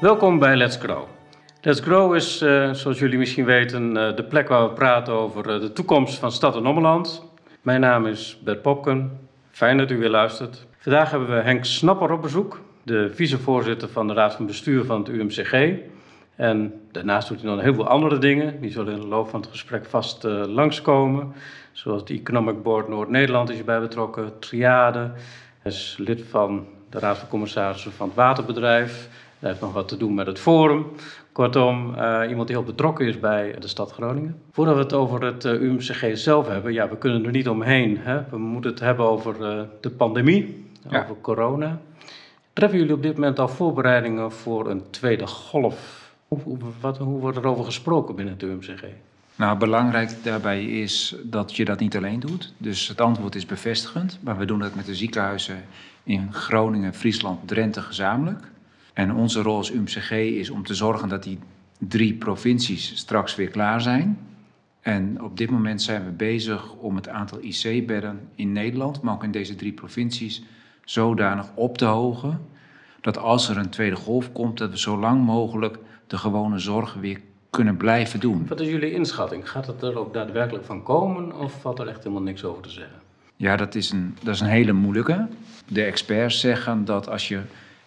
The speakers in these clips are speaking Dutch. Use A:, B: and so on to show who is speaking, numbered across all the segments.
A: Welkom bij Let's Grow. Let's Grow is, uh, zoals jullie misschien weten, uh, de plek waar we praten over uh, de toekomst van Stad en Ommeland. Mijn naam is Bert Popken. Fijn dat u weer luistert. Vandaag hebben we Henk Snapper op bezoek, de vicevoorzitter van de Raad van Bestuur van het UMCG. En daarnaast doet hij nog heel veel andere dingen. Die zullen in de loop van het gesprek vast langskomen. Zoals de Economic Board Noord-Nederland is hierbij betrokken, Triade. Hij is lid van de Raad van Commissarissen van het Waterbedrijf. Hij heeft nog wat te doen met het Forum. Kortom, uh, iemand die heel betrokken is bij de stad Groningen. Voordat we het over het uh, UMCG zelf hebben, ja, we kunnen er niet omheen. Hè? We moeten het hebben over uh, de pandemie, ja. over corona. Treffen jullie op dit moment al voorbereidingen voor een tweede golf? Hoe, hoe, wat, hoe wordt er over gesproken binnen het UMCG?
B: Nou, belangrijk daarbij is dat je dat niet alleen doet. Dus het antwoord is bevestigend. Maar we doen dat met de ziekenhuizen in Groningen, Friesland, Drenthe gezamenlijk. En onze rol als UMCG is om te zorgen dat die drie provincies straks weer klaar zijn. En op dit moment zijn we bezig om het aantal IC-bedden in Nederland, maar ook in deze drie provincies, zodanig op te hogen dat als er een tweede golf komt, dat we zo lang mogelijk de gewone zorg weer kunnen blijven doen.
A: Wat is jullie inschatting? Gaat het er ook daadwerkelijk van komen of valt er echt helemaal niks over te zeggen?
B: Ja, dat is een, dat is een hele moeilijke. De experts zeggen dat als je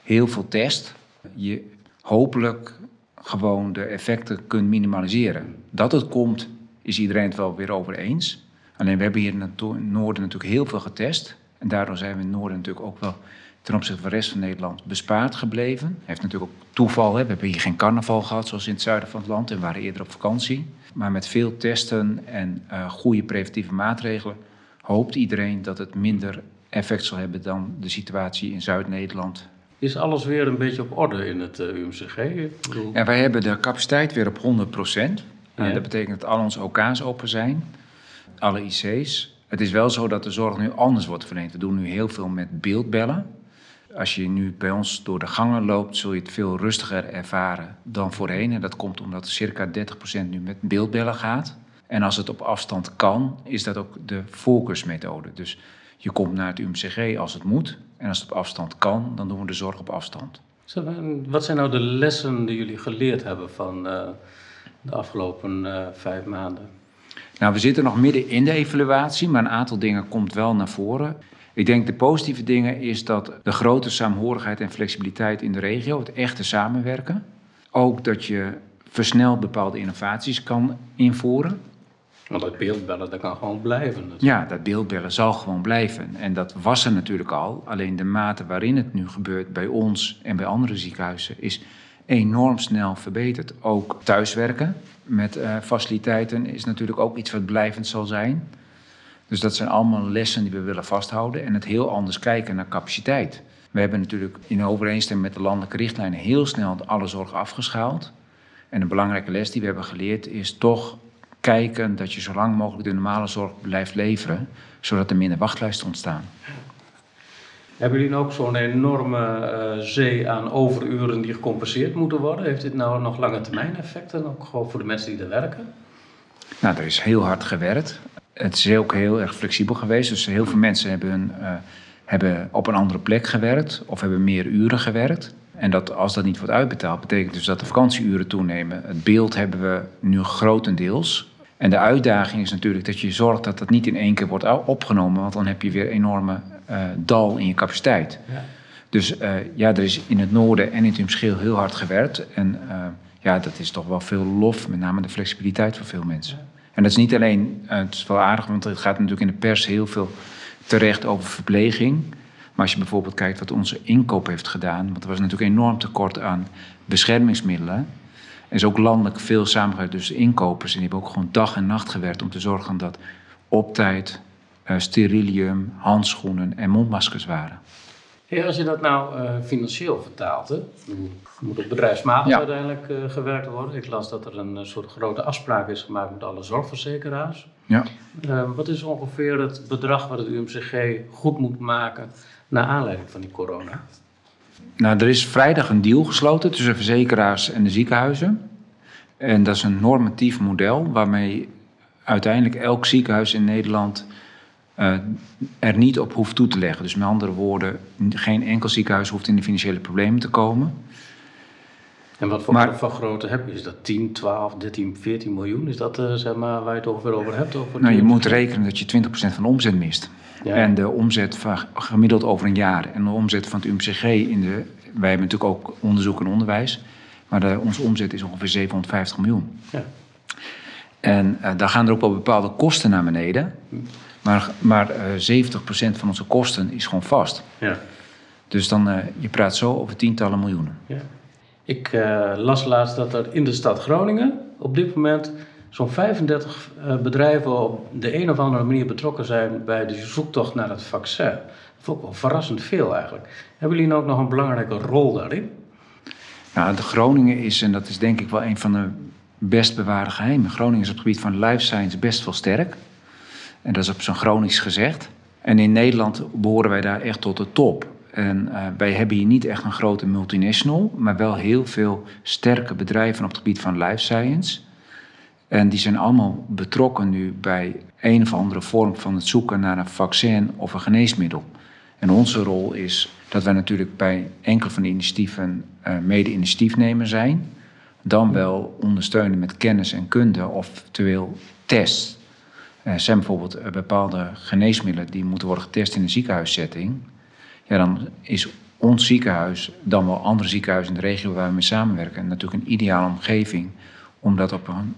B: heel veel test, je hopelijk gewoon de effecten kunt minimaliseren. Dat het komt, is iedereen het wel weer over eens. Alleen we hebben hier in het noorden natuurlijk heel veel getest. En daardoor zijn we in het noorden natuurlijk ook wel ten opzichte van de rest van Nederland bespaard gebleven. Heeft natuurlijk ook toeval. Hè. We hebben hier geen carnaval gehad zoals in het zuiden van het land en waren eerder op vakantie. Maar met veel testen en uh, goede preventieve maatregelen hoopt iedereen dat het minder effect zal hebben dan de situatie in Zuid-Nederland.
A: Is alles weer een beetje op orde in het uh, UMCG?
B: Ja, wij hebben de capaciteit weer op 100 procent. Dat betekent dat al onze OK's open zijn, alle IC's. Het is wel zo dat de zorg nu anders wordt verleend. We doen nu heel veel met beeldbellen. Als je nu bij ons door de gangen loopt, zul je het veel rustiger ervaren dan voorheen. En dat komt omdat circa 30% nu met beeldbellen gaat. En als het op afstand kan, is dat ook de voorkeursmethode. Dus je komt naar het UMCG als het moet. En als het op afstand kan, dan doen we de zorg op afstand.
A: Wat zijn nou de lessen die jullie geleerd hebben van uh, de afgelopen uh, vijf maanden?
B: Nou, we zitten nog midden in de evaluatie, maar een aantal dingen komt wel naar voren. Ik denk de positieve dingen is dat de grote saamhorigheid en flexibiliteit in de regio, het echte samenwerken. Ook dat je versneld bepaalde innovaties kan invoeren.
A: Want dat beeldbellen, dat kan gewoon blijven.
B: Ja, dat beeldbellen zal gewoon blijven. En dat was er natuurlijk al. Alleen de mate waarin het nu gebeurt bij ons en bij andere ziekenhuizen is enorm snel verbeterd. Ook thuiswerken met uh, faciliteiten is natuurlijk ook iets wat blijvend zal zijn. Dus dat zijn allemaal lessen die we willen vasthouden en het heel anders kijken naar capaciteit. We hebben natuurlijk in overeenstemming met de landelijke richtlijnen heel snel alle zorg afgeschaald. En een belangrijke les die we hebben geleerd is toch kijken dat je zo lang mogelijk de normale zorg blijft leveren, zodat er minder wachtlijsten ontstaan.
A: Hebben jullie ook zo'n enorme uh, zee aan overuren die gecompenseerd moeten worden? Heeft dit nou nog lange termijn effecten, ook gewoon voor de mensen die er werken?
B: Nou, er is heel hard gewerkt. Het is ook heel erg flexibel geweest. Dus heel veel mensen hebben, uh, hebben op een andere plek gewerkt of hebben meer uren gewerkt. En dat, als dat niet wordt uitbetaald, betekent dus dat de vakantieuren toenemen. Het beeld hebben we nu grotendeels. En de uitdaging is natuurlijk dat je zorgt dat dat niet in één keer wordt opgenomen, want dan heb je weer enorme uh, dal in je capaciteit. Ja. Dus uh, ja, er is in het noorden en in het schil heel hard gewerkt. En uh, ja, dat is toch wel veel lof, met name de flexibiliteit voor veel mensen. Ja. En dat is niet alleen, het is wel aardig, want het gaat natuurlijk in de pers heel veel terecht over verpleging. Maar als je bijvoorbeeld kijkt wat onze inkoop heeft gedaan, want er was natuurlijk enorm tekort aan beschermingsmiddelen. Er is ook landelijk veel samengewerkt tussen inkopers. En die hebben ook gewoon dag en nacht gewerkt om te zorgen dat op tijd uh, sterilium, handschoenen en mondmaskers waren.
A: Hey, als je dat nou uh, financieel vertaalt, hè? moet op bedrijfsmatig ja. uiteindelijk uh, gewerkt worden. Ik las dat er een soort grote afspraak is gemaakt met alle zorgverzekeraars.
B: Ja.
A: wat is ongeveer het bedrag wat het UMCG goed moet maken naar aanleiding van die corona?
B: Nou, er is vrijdag een deal gesloten tussen verzekeraars en de ziekenhuizen. En dat is een normatief model waarmee uiteindelijk elk ziekenhuis in Nederland uh, er niet op hoeft toe te leggen. Dus met andere woorden, geen enkel ziekenhuis hoeft in de financiële problemen te komen.
A: En wat voor,
B: Maar-
A: voor grootte heb je? Is dat 10, 12, 13, 14 miljoen? Is dat eh, zeg maar, waar je het ongeveer over hebt? Over
B: Nou, je moet rekenen dat je 20% van de omzet mist.
A: Ja.
B: En de omzet van, gemiddeld over een jaar. En de omzet van het UMCG in de. Wij hebben natuurlijk ook onderzoek en onderwijs. Maar de, onze omzet is ongeveer 750 miljoen.
A: Ja.
B: En eh, daar gaan er ook wel bepaalde kosten naar beneden. Maar, maar eh 70% van onze kosten is gewoon vast.
A: Ja.
B: Dus dan, eh, je praat zo over tientallen miljoenen.
A: Ja. Ik eh, las laatst dat er in de stad Groningen op dit moment zo'n 35 eh, bedrijven op de een of andere manier betrokken zijn bij de zoektocht naar het vaccin. Dat vond ik wel verrassend veel eigenlijk. Hebben jullie nou ook nog een belangrijke rol daarin?
B: Nou, de Groningen is, en dat is denk ik wel een van de best bewaarde geheimen. Groningen is op het gebied van life science best wel sterk. En dat is op zo'n Gronings gezegd. En in Nederland behoren wij daar echt tot de top. En eh, wij hebben hier niet echt een grote multinational, maar wel heel veel sterke bedrijven op het gebied van life science. En die zijn allemaal betrokken nu bij een of andere vorm van het zoeken naar een vaccin of een geneesmiddel. En onze rol is dat wij natuurlijk bij enkele van de initiatieven eh, mede-initiatiefnemer zijn. Dan wel ondersteunen met kennis en kunde, oftewel test. Er zijn bijvoorbeeld eh, bepaalde geneesmiddelen die moeten worden getest in een ziekenhuissetting. Ja, dan is ons ziekenhuis, dan wel andere ziekenhuizen in de regio waar we mee samenwerken, natuurlijk een ideale omgeving om dat op een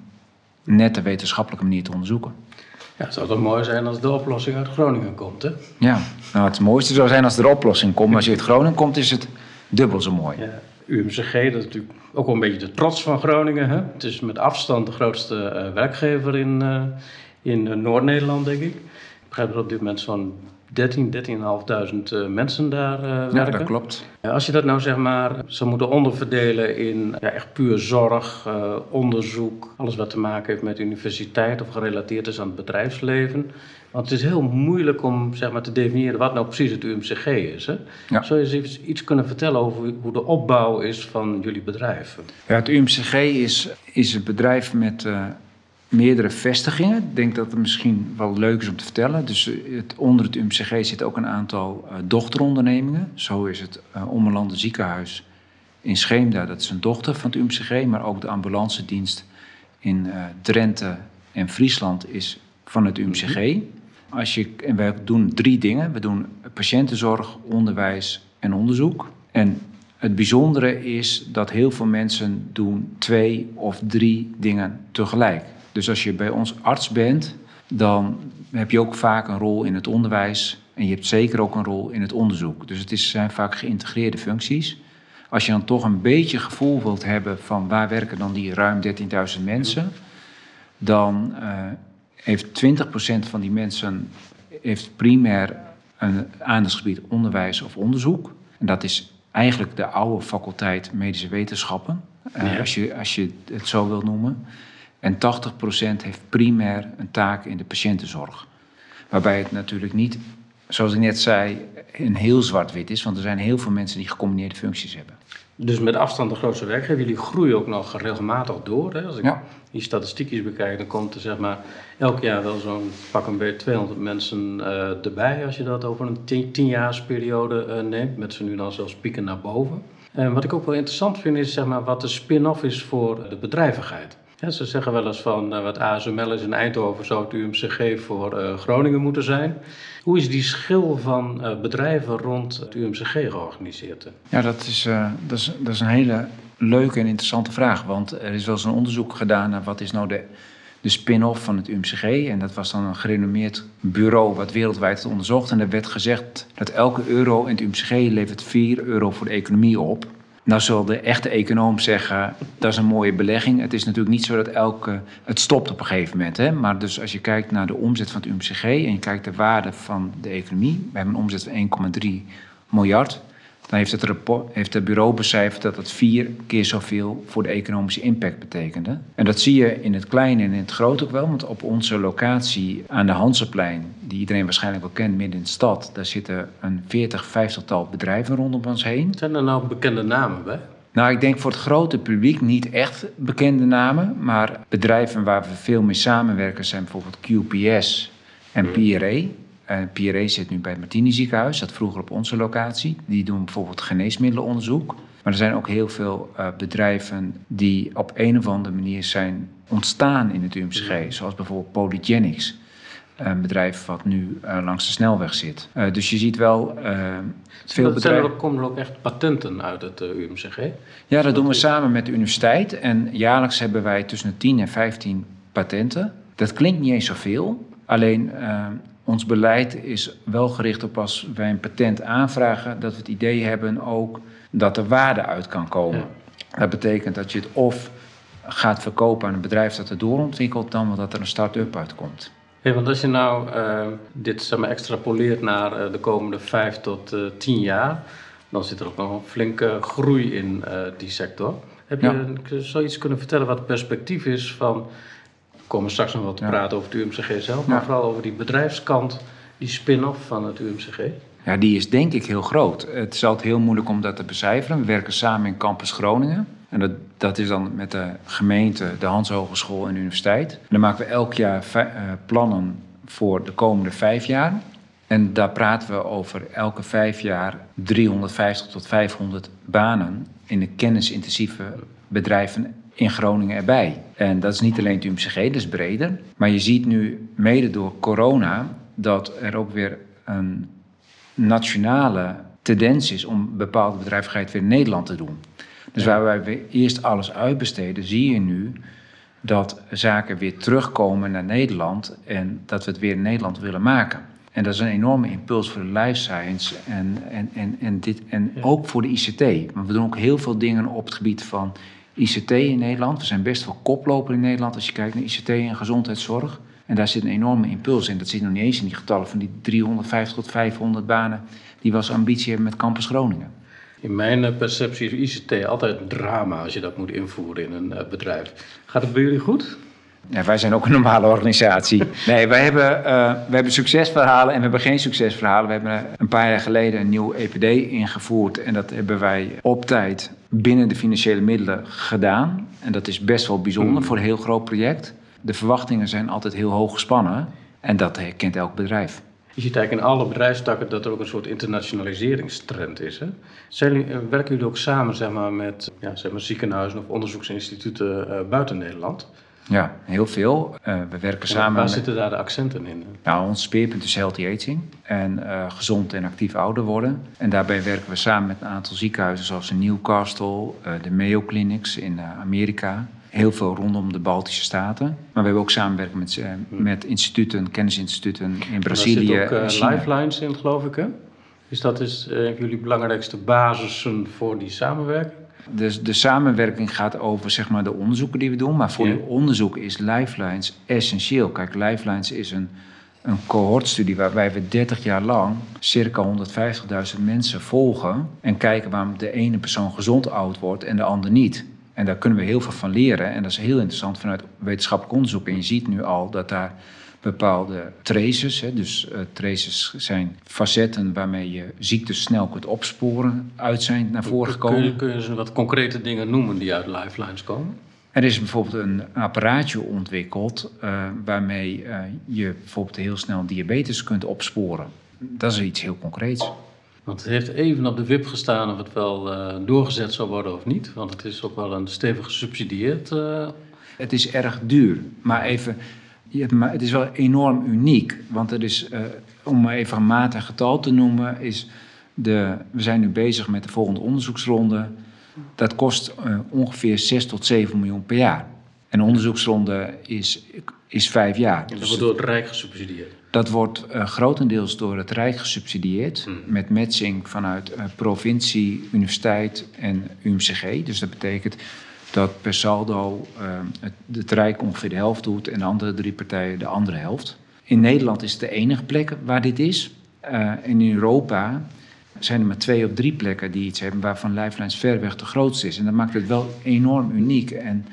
B: nette wetenschappelijke manier te onderzoeken.
A: Ja, het zou toch mooi zijn als de oplossing uit Groningen komt, hè?
B: Ja, nou het mooiste zou zijn als er een oplossing komt. Maar als je uit Groningen komt, is het dubbel zo mooi.
A: Ja. UMCG, dat is natuurlijk ook wel een beetje de trots van Groningen. Hè? Het is met afstand de grootste eh, werkgever in, eh, in eh, Noord-Nederland, denk ik. Ik begrijp dat op dit moment zo'n 13, 13.500 eh, mensen daar eh,
B: Ja,
A: werken.
B: dat klopt.
A: Ja, Als je dat nou zeg maar zou moeten onderverdelen in ja, echt puur zorg, eh, onderzoek, alles wat te maken heeft met universiteit of gerelateerd is aan het bedrijfsleven. Want het is heel moeilijk om zeg maar, te definiëren wat nou precies het UMCG is. Hè?
B: Ja.
A: Zou je eens iets, iets kunnen vertellen over hoe de opbouw is van jullie bedrijf?
B: Ja, het UMCG is, is een bedrijf met meerdere vestigingen. Ik denk dat het misschien wel leuk is om te vertellen. Dus eh, het, onder het UMCG zitten ook een aantal eh, dochterondernemingen. Zo is het uh, Ommelanden Ziekenhuis in Scheemda, dat is een dochter van het UMCG. Maar ook de ambulancedienst in eh, Drenthe en Friesland is van het UMCG. Als je, en wij doen drie dingen. We doen patiëntenzorg, onderwijs en onderzoek. En het bijzondere is dat heel veel mensen doen twee of drie dingen tegelijk. Dus als je bij ons arts bent, dan heb je ook vaak een rol in het onderwijs. En je hebt zeker ook een rol in het onderzoek. Dus het is, zijn vaak geïntegreerde functies. Als je dan toch een beetje gevoel wilt hebben van waar werken dan die ruim 13.000 mensen, dan uh, heeft 20% van die mensen heeft primair een aandachtsgebied onderwijs of onderzoek. En dat is eigenlijk de oude faculteit medische wetenschappen, uh, ja. als, je, als je het zo wilt noemen. En 80% heeft primair een taak in de patiëntenzorg. Waarbij het natuurlijk niet, zoals ik net zei, een heel zwart-wit is. Want er zijn heel veel mensen die gecombineerde functies hebben.
A: Dus met afstand de grootste werkgever. Jullie groeien ook nog regelmatig door. Hè? Als ik
B: ja.
A: die statistiekjes bekijk, dan komt er zeg maar elk jaar wel zo'n pak een beetje 200 mensen uh, erbij. Als je dat over een tien, tienjaarsperiode uh, neemt. Met ze nu dan zelfs pieken naar boven. En wat ik ook wel interessant vind is zeg maar, wat de spin-off is voor de bedrijvigheid. Ja, ze zeggen wel eens van uh, wat ASML is in Eindhoven zou het UMCG voor uh, Groningen moeten zijn. Hoe is die schil van uh, bedrijven rond het UMCG georganiseerd?
B: Ja, dat is, dat, is, dat is een hele leuke en interessante vraag. Want er is wel eens een onderzoek gedaan naar wat is nou de, de spin-off van het UMCG. En dat was dan een gerenommeerd bureau wat wereldwijd het onderzocht. En er werd gezegd dat elke euro in het UMCG levert 4 euro voor de economie op. Nou zal de echte econoom zeggen, dat is een mooie belegging. Het is natuurlijk niet zo dat elke... Het stopt op een gegeven moment. Hè? Maar dus als je kijkt naar de omzet van het UMCG... en je kijkt de waarde van de economie... we hebben een omzet van 1,3 miljard... dan heeft het, rapport, heeft het bureau becijferd dat dat vier keer zoveel... voor de economische impact betekende. En dat zie je in het kleine en in het groot ook wel. Want op onze locatie aan de Hansenplein... die iedereen waarschijnlijk wel kent, midden in de stad... daar zitten een 40, 50-tal bedrijven rondom ons heen.
A: Zijn er nou bekende namen bij?
B: Nou, ik denk voor het grote publiek niet echt bekende namen. Maar bedrijven waar we veel mee samenwerken zijn bijvoorbeeld QPS en PRA. PRA zit nu bij het Martini ziekenhuis, dat vroeger op onze locatie. Die doen bijvoorbeeld geneesmiddelenonderzoek. Maar er zijn ook heel veel uh, bedrijven die op een of andere manier zijn ontstaan in het UMCG. Zoals bijvoorbeeld Polygenics. Een bedrijf wat nu uh, langs de snelweg zit. Uh, dus je ziet wel veel bedrijven.
A: Er komen er ook echt patenten uit het UMCG?
B: Ja, dat doen we samen met de universiteit. En jaarlijks hebben wij tussen de 10 en 15 patenten. Dat klinkt niet eens zoveel. Alleen ons beleid is wel gericht op als wij een patent aanvragen, dat we het idee hebben ook dat er waarde uit kan komen. Dat betekent dat je het of gaat verkopen aan een bedrijf dat het doorontwikkelt, dan wel dat er een start-up uitkomt.
A: Want als je nou uh, dit zeg maar, extrapoleert naar uh, de komende vijf tot uh, tien jaar, dan zit er ook nog een flinke groei in die sector. Heb je zoiets kunnen vertellen wat het perspectief is van komen straks nog wat te praten over het UMCG zelf, maar vooral over die bedrijfskant, die spin-off van het UMCG.
B: Ja, die is denk ik heel groot. Het is altijd heel moeilijk om dat te becijferen. We werken samen in Campus Groningen. En dat, dat is dan met de gemeente, de Hans Hogeschool en de universiteit. En dan maken we elk jaar uh, plannen voor de komende vijf jaar. En daar praten we over elke vijf jaar 350 tot 500 banen in de kennisintensieve bedrijven in Groningen erbij. En dat is niet alleen het UMCG, dat is breder. Maar je ziet nu, mede door corona, dat er ook weer een nationale tendens is om bepaalde bedrijvigheid weer in Nederland te doen. Dus waar wij eerst alles uitbesteden, zie je nu dat zaken weer terugkomen naar Nederland en dat we het weer in Nederland willen maken. En dat is een enorme impuls voor de life science en, en, en, en, dit, en ook voor de ICT. Maar we doen ook heel veel dingen op het gebied van ICT in Nederland. We zijn best wel koploper in Nederland als je kijkt naar ICT en gezondheidszorg. En daar zit een enorme impuls in. Dat zit nog niet eens in die getallen van die 350 tot 500 banen die we als ambitie hebben met Campus Groningen.
A: In mijn eh, perceptie is ICT altijd drama als je dat moet invoeren in een eh, bedrijf. Gaat het bij jullie goed?
B: Ja, wij zijn ook een normale organisatie. Nee, wij hebben, uh, wij hebben succesverhalen en we hebben geen succesverhalen. We hebben een paar jaar geleden een nieuw EPD ingevoerd. En dat hebben wij op tijd binnen de financiële middelen gedaan. En dat is best wel bijzonder mm. voor een heel groot project. De verwachtingen zijn altijd heel hoog gespannen. En dat herkent elk bedrijf.
A: Je ziet eigenlijk in alle bedrijfstakken dat er ook een soort internationaliseringstrend is. Hè? Zijn, eh, werken jullie ook samen zeg maar, met ja, zeg maar, ziekenhuizen of onderzoeksinstituten uh, buiten Nederland?
B: Ja, heel veel. Uh, we werken samen.
A: Waar zitten daar de accenten in?
B: Nou, ons speerpunt is healthy aging en uh, gezond en actief ouder worden. En daarbij werken we samen met een aantal ziekenhuizen zoals in Newcastle, uh, de Mayo Clinics in Amerika. Heel veel rondom de Baltische Staten. Maar we hebben ook samenwerking met, hmm. met instituten, kennisinstituten in Brazilië.
A: Er zit ook lifelines in, geloof ik, hè? Dus dat is een van jullie belangrijkste basissen voor die samenwerking?
B: Dus de samenwerking gaat over zeg maar, de onderzoeken die we doen. Maar voor ja. die onderzoek is Lifelines essentieel. Kijk, Lifelines is een, een cohortstudie waarbij we 30 jaar lang circa 150.000 mensen volgen. En kijken waarom de ene persoon gezond oud wordt en de ander niet. En daar kunnen we heel veel van leren. En dat is heel interessant vanuit wetenschappelijk onderzoek. En je ziet nu al dat daar bepaalde traces. Hè, dus uh, traces zijn facetten waarmee je ziektes snel kunt opsporen, uit zijn naar voren gekomen.
A: Kun je, kun je wat concrete dingen noemen die uit lifelines komen?
B: Er is bijvoorbeeld een apparaatje ontwikkeld uh, waarmee uh, je bijvoorbeeld heel snel diabetes kunt opsporen. Dat is iets heel concreets.
A: Want het heeft even op de wip gestaan of het wel doorgezet zou worden of niet. Want het is ook wel een stevig gesubsidieerd.
B: Het is erg duur. Maar even, maar het is wel enorm uniek. Want er is, uh, om maar even een maat en getal te noemen, is de, we zijn nu bezig met de volgende onderzoeksronde. Dat kost uh, ongeveer 6 tot 7 miljoen per jaar. En de onderzoeksronde is, is vijf jaar.
A: En dat wordt door het Rijk gesubsidieerd?
B: Dat wordt uh, grotendeels door het Rijk gesubsidieerd. Hmm. Met matching vanuit provincie, universiteit en UMCG. Dus dat betekent dat per saldo uh, het, Rijk ongeveer de helft doet en de andere drie partijen de andere helft. In Nederland is het de enige plek waar dit is. Uh, in Europa zijn er maar twee of drie plekken die iets hebben waarvan Lifelines verreweg de grootste is. En dat maakt het wel enorm uniek. En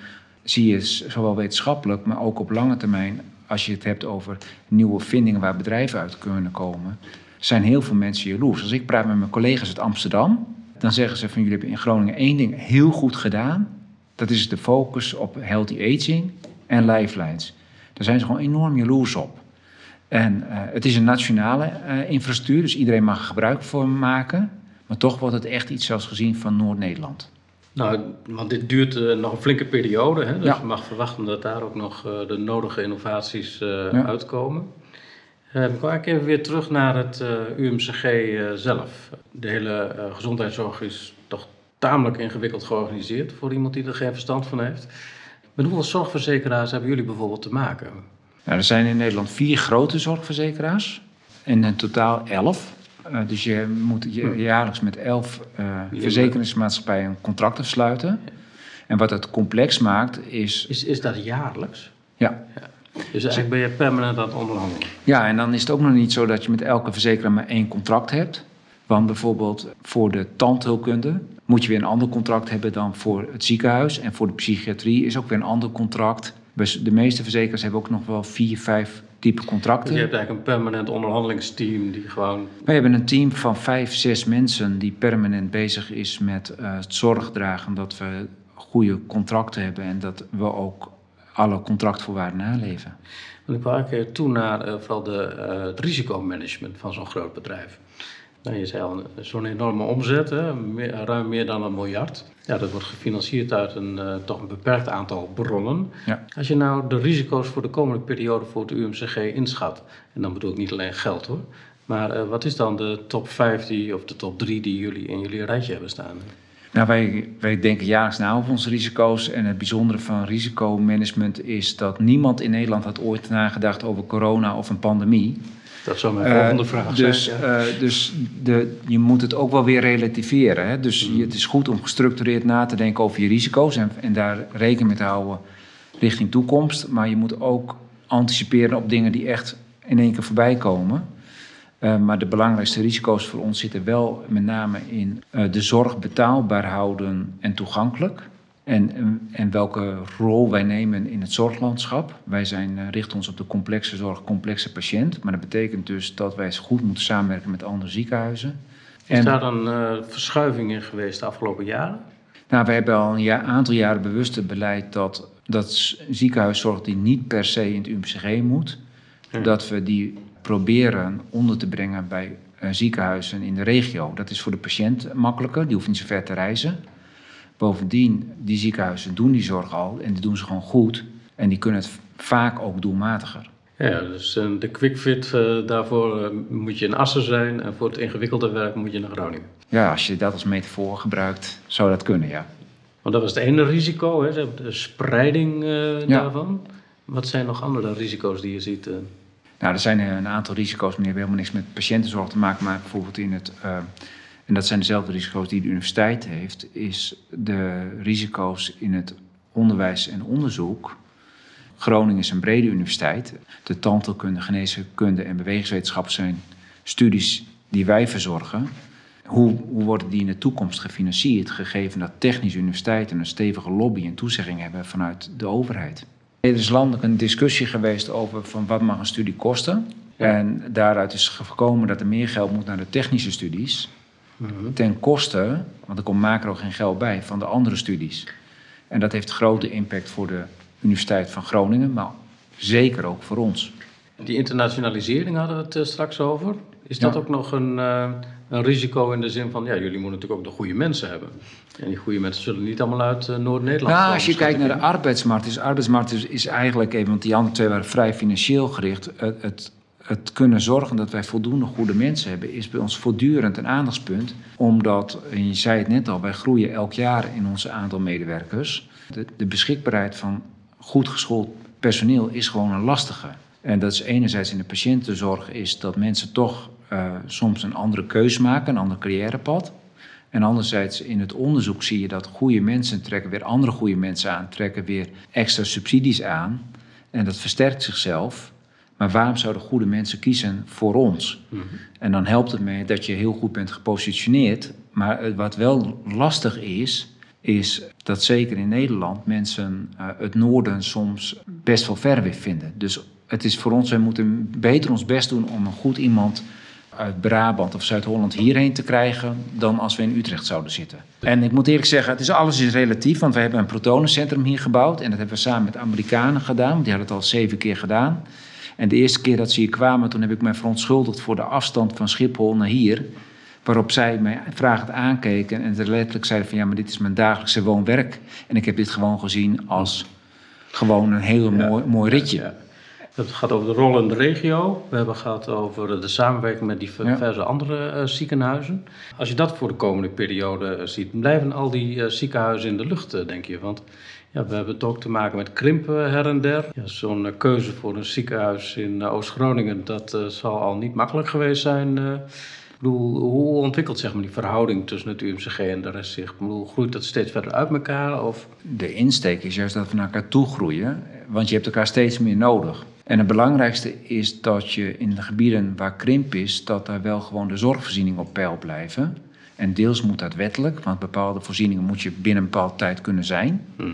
B: zie je zowel wetenschappelijk, maar ook op lange termijn, als je het hebt over nieuwe vindingen waar bedrijven uit kunnen komen, zijn heel veel mensen jaloers. Als ik praat met mijn collega's uit Amsterdam, dan zeggen ze van jullie hebben in Groningen één ding heel goed gedaan. Dat is de focus op healthy aging en lifelines. Daar zijn ze gewoon enorm jaloers op. En uh, het is een nationale uh, infrastructuur, dus iedereen mag er gebruik van maken. Maar toch wordt het echt iets zoals gezien van Noord-Nederland.
A: Nou, want dit duurt uh, nog een flinke periode. Hè? Dus
B: Ja.
A: je mag verwachten dat daar ook nog de nodige innovaties
B: Ja.
A: uitkomen. Ik wil even weer terug naar het UMCG zelf. De hele gezondheidszorg is tamelijk ingewikkeld georganiseerd voor iemand die er geen verstand van heeft. Met hoeveel zorgverzekeraars hebben jullie bijvoorbeeld te maken?
B: Nou, er zijn in Nederland vier grote zorgverzekeraars en in totaal elf. Uh, dus je moet je, jaarlijks met elf uh, verzekeringsmaatschappijen een contract afsluiten. En wat het complex maakt is...
A: Is, is dat jaarlijks?
B: Ja.
A: ja. Dus eigenlijk ben je permanent aan het onderhandelen?
B: Ja, en dan is het ook nog niet zo dat je met elke verzekeraar maar één contract hebt. Want bijvoorbeeld voor de tandheelkunde moet je weer een ander contract hebben dan voor het ziekenhuis. En voor de psychiatrie is ook weer een ander contract. De meeste verzekeraars hebben ook nog wel vier, vijf type contracten.
A: Dus je hebt eigenlijk een permanent onderhandelingsteam die gewoon...
B: Wij hebben een team van vijf, zes mensen die permanent bezig is met uh, het zorgdragen dat we goede contracten hebben en dat we ook alle contractvoorwaarden naleven.
A: Want ik wil eigenlijk toe naar uh, vooral de, uh, het risicomanagement van zo'n groot bedrijf. Nou, je zei al, zo'n enorme omzet, hè, meer, ruim meer dan een miljard. Ja, dat wordt gefinancierd uit een uh, toch een beperkt aantal bronnen.
B: Ja.
A: Als je nou de risico's voor de komende periode voor het UMCG inschat, en dan bedoel ik niet alleen geld hoor, maar uh, wat is dan de top 5 die, of de top 3 die jullie in jullie rijtje hebben staan?
B: Nou, wij, wij denken jaarlijks na over onze risico's. En het bijzondere van risicomanagement is dat niemand in Nederland had ooit nagedacht over corona of een pandemie.
A: Dat zou mijn volgende uh, vraag
B: dus,
A: zijn. Ja.
B: Uh, dus de, je moet het ook wel weer relativeren. Hè? Dus
A: Mm.
B: je, het is goed om gestructureerd na te denken over je risico's en, en daar rekening mee te houden richting toekomst. Maar je moet ook anticiperen op dingen die echt in één keer voorbij komen. Uh, maar de belangrijkste risico's voor ons zitten wel met name in de zorg betaalbaar houden en toegankelijk. En, en, en, welke rol wij nemen in het zorglandschap. Wij zijn, uh, richten ons op de complexe zorg, complexe patiënt. Maar dat betekent dus dat wij goed moeten samenwerken met andere ziekenhuizen.
A: Is en, daar dan uh, verschuiving in geweest de afgelopen jaren?
B: Nou, we hebben al een jaar, aantal jaren bewust het beleid dat, dat ziekenhuiszorg die niet per se in het UMCG moet. Ja. Dat we die proberen onder te brengen bij uh, ziekenhuizen in de regio. Dat is voor de patiënt makkelijker, die hoeft niet zo ver te reizen. Bovendien, die ziekenhuizen doen die zorg al en die doen ze gewoon goed. En die kunnen het vaak ook doelmatiger.
A: Ja, dus uh, de quickfit, uh, daarvoor uh, moet je in Assen zijn en voor het ingewikkelde werk moet je naar Groningen.
B: Ja, als je dat als metafoor gebruikt, zou dat kunnen, ja.
A: Want dat was het ene risico, hè, de spreiding ja. daarvan. Wat zijn nog andere risico's die je ziet?
B: Nou, er zijn een aantal risico's, die hebben helemaal niks met patiëntenzorg te maken, maar bijvoorbeeld in het en dat zijn dezelfde risico's die de universiteit heeft, is de risico's in het onderwijs en onderzoek. Groningen is een brede universiteit. De tandheelkunde, geneeskunde en bewegingswetenschap zijn studies die wij verzorgen. Hoe, hoe worden die in de toekomst gefinancierd, gegeven dat technische universiteiten een stevige lobby en toezegging hebben vanuit de overheid? Er is landelijk een discussie geweest over van wat mag een studie kosten. Ja. En daaruit is gekomen dat er meer geld moet naar de technische studies ten koste, want er komt macro geen geld bij, van de andere studies. En dat heeft grote impact voor de Universiteit van Groningen, maar zeker ook voor ons.
A: Die internationalisering hadden we het uh, straks over. Is dat
B: Ja.
A: ook nog een, uh, een risico in de zin van, ja, jullie moeten natuurlijk ook de goede mensen hebben. En die goede mensen zullen niet allemaal uit uh, Noord-Nederland
B: Nou,
A: komen.
B: als je kijkt naar de arbeidsmarkt, is arbeidsmarkt is, is eigenlijk even, want die andere twee waren vrij financieel gericht. Het, het, het kunnen zorgen dat wij voldoende goede mensen hebben, is bij ons voortdurend een aandachtspunt. Omdat, en je zei het net al, wij groeien elk jaar in ons aantal medewerkers. De, beschikbaarheid van goed geschoold personeel is gewoon een lastige. En dat is enerzijds in de patiëntenzorg, is dat mensen toch eh, soms een andere keus maken, een ander carrièrepad. En anderzijds in het onderzoek zie je dat goede mensen trekken weer andere goede mensen aan, trekken weer extra subsidies aan. En dat versterkt zichzelf. Maar waarom zouden goede mensen kiezen voor ons? En dan helpt het mee dat je heel goed bent gepositioneerd. Maar wat wel lastig is, is dat zeker in Nederland mensen eh, het noorden soms best wel ver weer vinden. Dus het is voor ons, wij moeten beter ons best doen om een goed iemand uit Brabant of Zuid-Holland hierheen te krijgen dan als we in Utrecht zouden zitten. En ik moet eerlijk zeggen, het is, alles is relatief, want we hebben een protonencentrum hier gebouwd en dat hebben we samen met Amerikanen gedaan, want die hadden het al zeven keer gedaan. En de eerste keer dat ze hier kwamen, toen heb ik mij verontschuldigd voor de afstand van Schiphol naar hier. Waarop zij mij vragend aankeken en ze letterlijk zeiden van ja, maar dit is mijn dagelijkse woon-werk. En ik heb dit gewoon gezien als gewoon een heel mooi, mooi ritje.
A: Ja. Het gaat over de rol in de regio. We hebben gehad over de samenwerking met diverse andere uh, ziekenhuizen. Als je dat voor de komende periode uh, ziet, blijven al die uh, ziekenhuizen in de lucht, denk je? Want ja, we hebben het ook te maken met krimpen her en der. Zo'n keuze voor een ziekenhuis in Oost-Groningen, dat zal al niet makkelijk geweest zijn. Ik bedoel, hoe ontwikkelt zeg maar, die verhouding tussen het UMCG en de rest zich? Ik bedoel, groeit dat steeds verder uit elkaar? Of?
B: De insteek is juist dat we naar elkaar toe groeien, want je hebt elkaar steeds meer nodig. En het belangrijkste is dat je in de gebieden waar krimp is, dat daar wel gewoon de zorgvoorzieningen op peil blijven. En deels moet dat wettelijk, want bepaalde voorzieningen moet je binnen een bepaalde tijd kunnen zijn.
A: Mhm.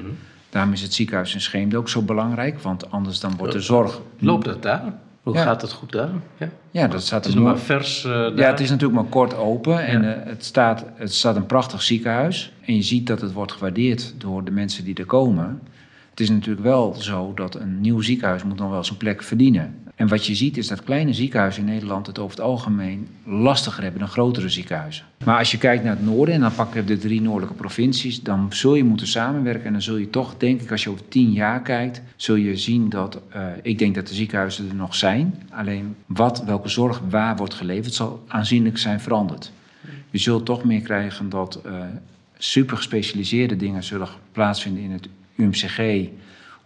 B: Daarom is het ziekenhuis in Scheemde ook zo belangrijk, want anders dan wordt de zorg...
A: Loopt het daar? Hoe
B: Ja.
A: gaat het goed daar? Ja.
B: Ja, dat staat
A: Het is nog
B: nog
A: maar vers eh.
B: Ja, het is natuurlijk maar kort open en
A: Ja.
B: eh, het, staat, het staat een prachtig ziekenhuis. En je ziet dat het wordt gewaardeerd door de mensen die er komen. Het is natuurlijk wel zo dat een nieuw ziekenhuis moet dan wel zijn plek verdienen. En wat je ziet is dat kleine ziekenhuizen in Nederland het over het algemeen lastiger hebben dan grotere ziekenhuizen. Maar als je kijkt naar het noorden, en dan pakken we de drie noordelijke provincies, dan zul je moeten samenwerken. En dan zul je toch, denk ik, als je over tien jaar kijkt, zul je zien dat, eh, ik denk dat de ziekenhuizen er nog zijn. Alleen wat, welke zorg waar wordt geleverd, zal aanzienlijk zijn veranderd. Je zult toch meer krijgen dat eh super gespecialiseerde dingen zullen plaatsvinden in het UMCG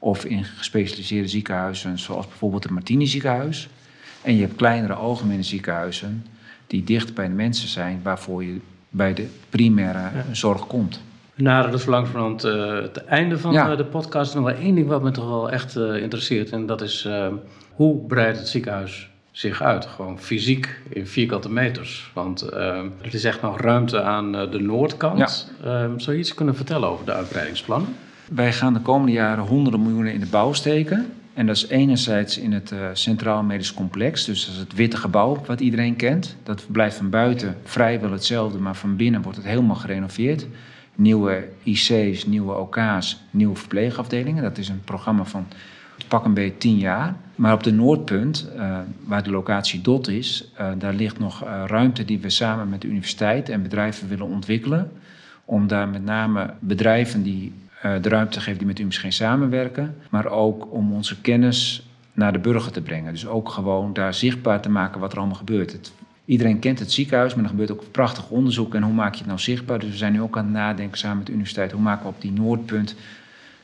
B: of in gespecialiseerde ziekenhuizen, zoals bijvoorbeeld het Martini ziekenhuis. En je hebt kleinere algemene ziekenhuizen die dicht bij de mensen zijn, waarvoor je bij de primaire zorg komt.
A: We naderen dus langzamerhand eh het einde van
B: Ja.
A: eh, de podcast. Nog wel één ding wat me toch wel echt eh, interesseert. En dat is hoe breidt het ziekenhuis zich uit? Gewoon fysiek in vierkante meters. Want er is echt nog ruimte aan de noordkant. Eh, zou je iets kunnen vertellen over de uitbreidingsplannen?
B: Wij gaan de komende jaren honderden miljoenen in de bouw steken. En dat is enerzijds in het eh, Centraal Medisch Complex, dus dat is het witte gebouw wat iedereen kent. Dat blijft van buiten vrijwel hetzelfde, maar van binnen wordt het helemaal gerenoveerd. Nieuwe IC's, nieuwe OK's, nieuwe verpleegafdelingen. Dat is een programma van pak een beetje tien jaar. Maar op de Noordpunt, eh, waar de locatie DOT is, eh, daar ligt nog ruimte die we samen met de universiteit en bedrijven willen ontwikkelen. Om daar met name bedrijven die de ruimte te geven die met UMCG samenwerken. Maar ook om onze kennis naar de burger te brengen. Dus ook gewoon daar zichtbaar te maken wat er allemaal gebeurt. Het, iedereen kent het ziekenhuis, maar er gebeurt ook prachtig onderzoek. En hoe maak je het nou zichtbaar? Dus we zijn nu ook aan het nadenken samen met de universiteit. Hoe maken we op die Noordpunt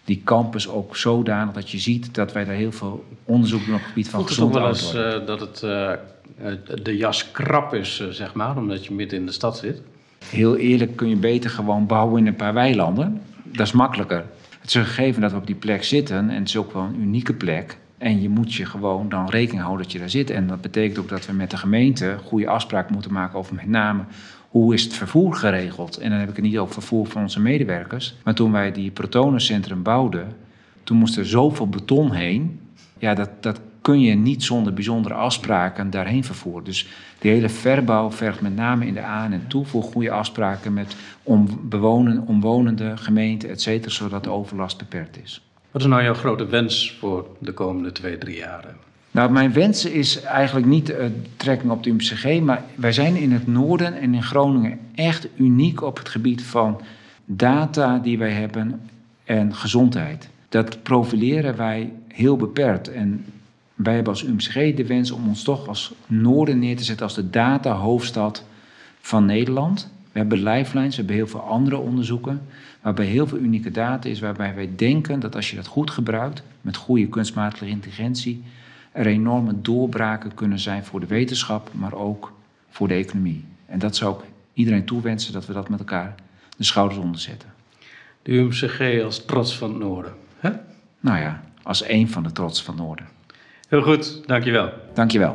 B: die campus ook zodanig dat je ziet dat wij daar heel veel onderzoek doen op het gebied van
A: Voelt het ook
B: gezond
A: wel
B: oud
A: eens eh, dat het, eh, eh, de jas krap is, eh, zeg maar, omdat je midden in de stad zit?
B: Heel eerlijk kun je beter gewoon bouwen in een paar weilanden. Dat is makkelijker. Het is een gegeven dat we op die plek zitten en het is ook wel een unieke plek. En je moet je gewoon dan rekening houden dat je daar zit. En dat betekent ook dat we met de gemeente goede afspraken moeten maken over met name hoe is het vervoer geregeld. En dan heb ik het niet over vervoer van onze medewerkers. Maar toen wij die protonencentrum bouwden, toen moest er zoveel beton heen. Ja, dat, dat kun je niet zonder bijzondere afspraken daarheen vervoeren. Dus die hele verbouw vergt met name in de aan- en toe voor goede afspraken met om bewonen, omwonende gemeenten, et cetera, zodat de overlast beperkt is.
A: Wat is nou jouw grote wens voor de komende twee, drie jaren?
B: Nou, mijn wens is eigenlijk niet uh, trekking op de UMCG, maar wij zijn in het noorden en in Groningen echt uniek op het gebied van data die wij hebben en gezondheid. Dat profileren wij heel beperkt. En wij hebben als UMCG de wens om ons toch als noorden neer te zetten als de data-hoofdstad van Nederland. We hebben lifelines, we hebben heel veel andere onderzoeken, waarbij heel veel unieke data is, waarbij wij denken dat als je dat goed gebruikt, met goede kunstmatige intelligentie, er enorme doorbraken kunnen zijn voor de wetenschap, maar ook voor de economie. En dat zou ik iedereen toewensen, dat we dat met elkaar de schouders onderzetten.
A: De UMCG als trots van het noorden. Hè?
B: Nou ja, als één van de trots van het noorden.
A: Heel goed, dankjewel.
B: Dankjewel.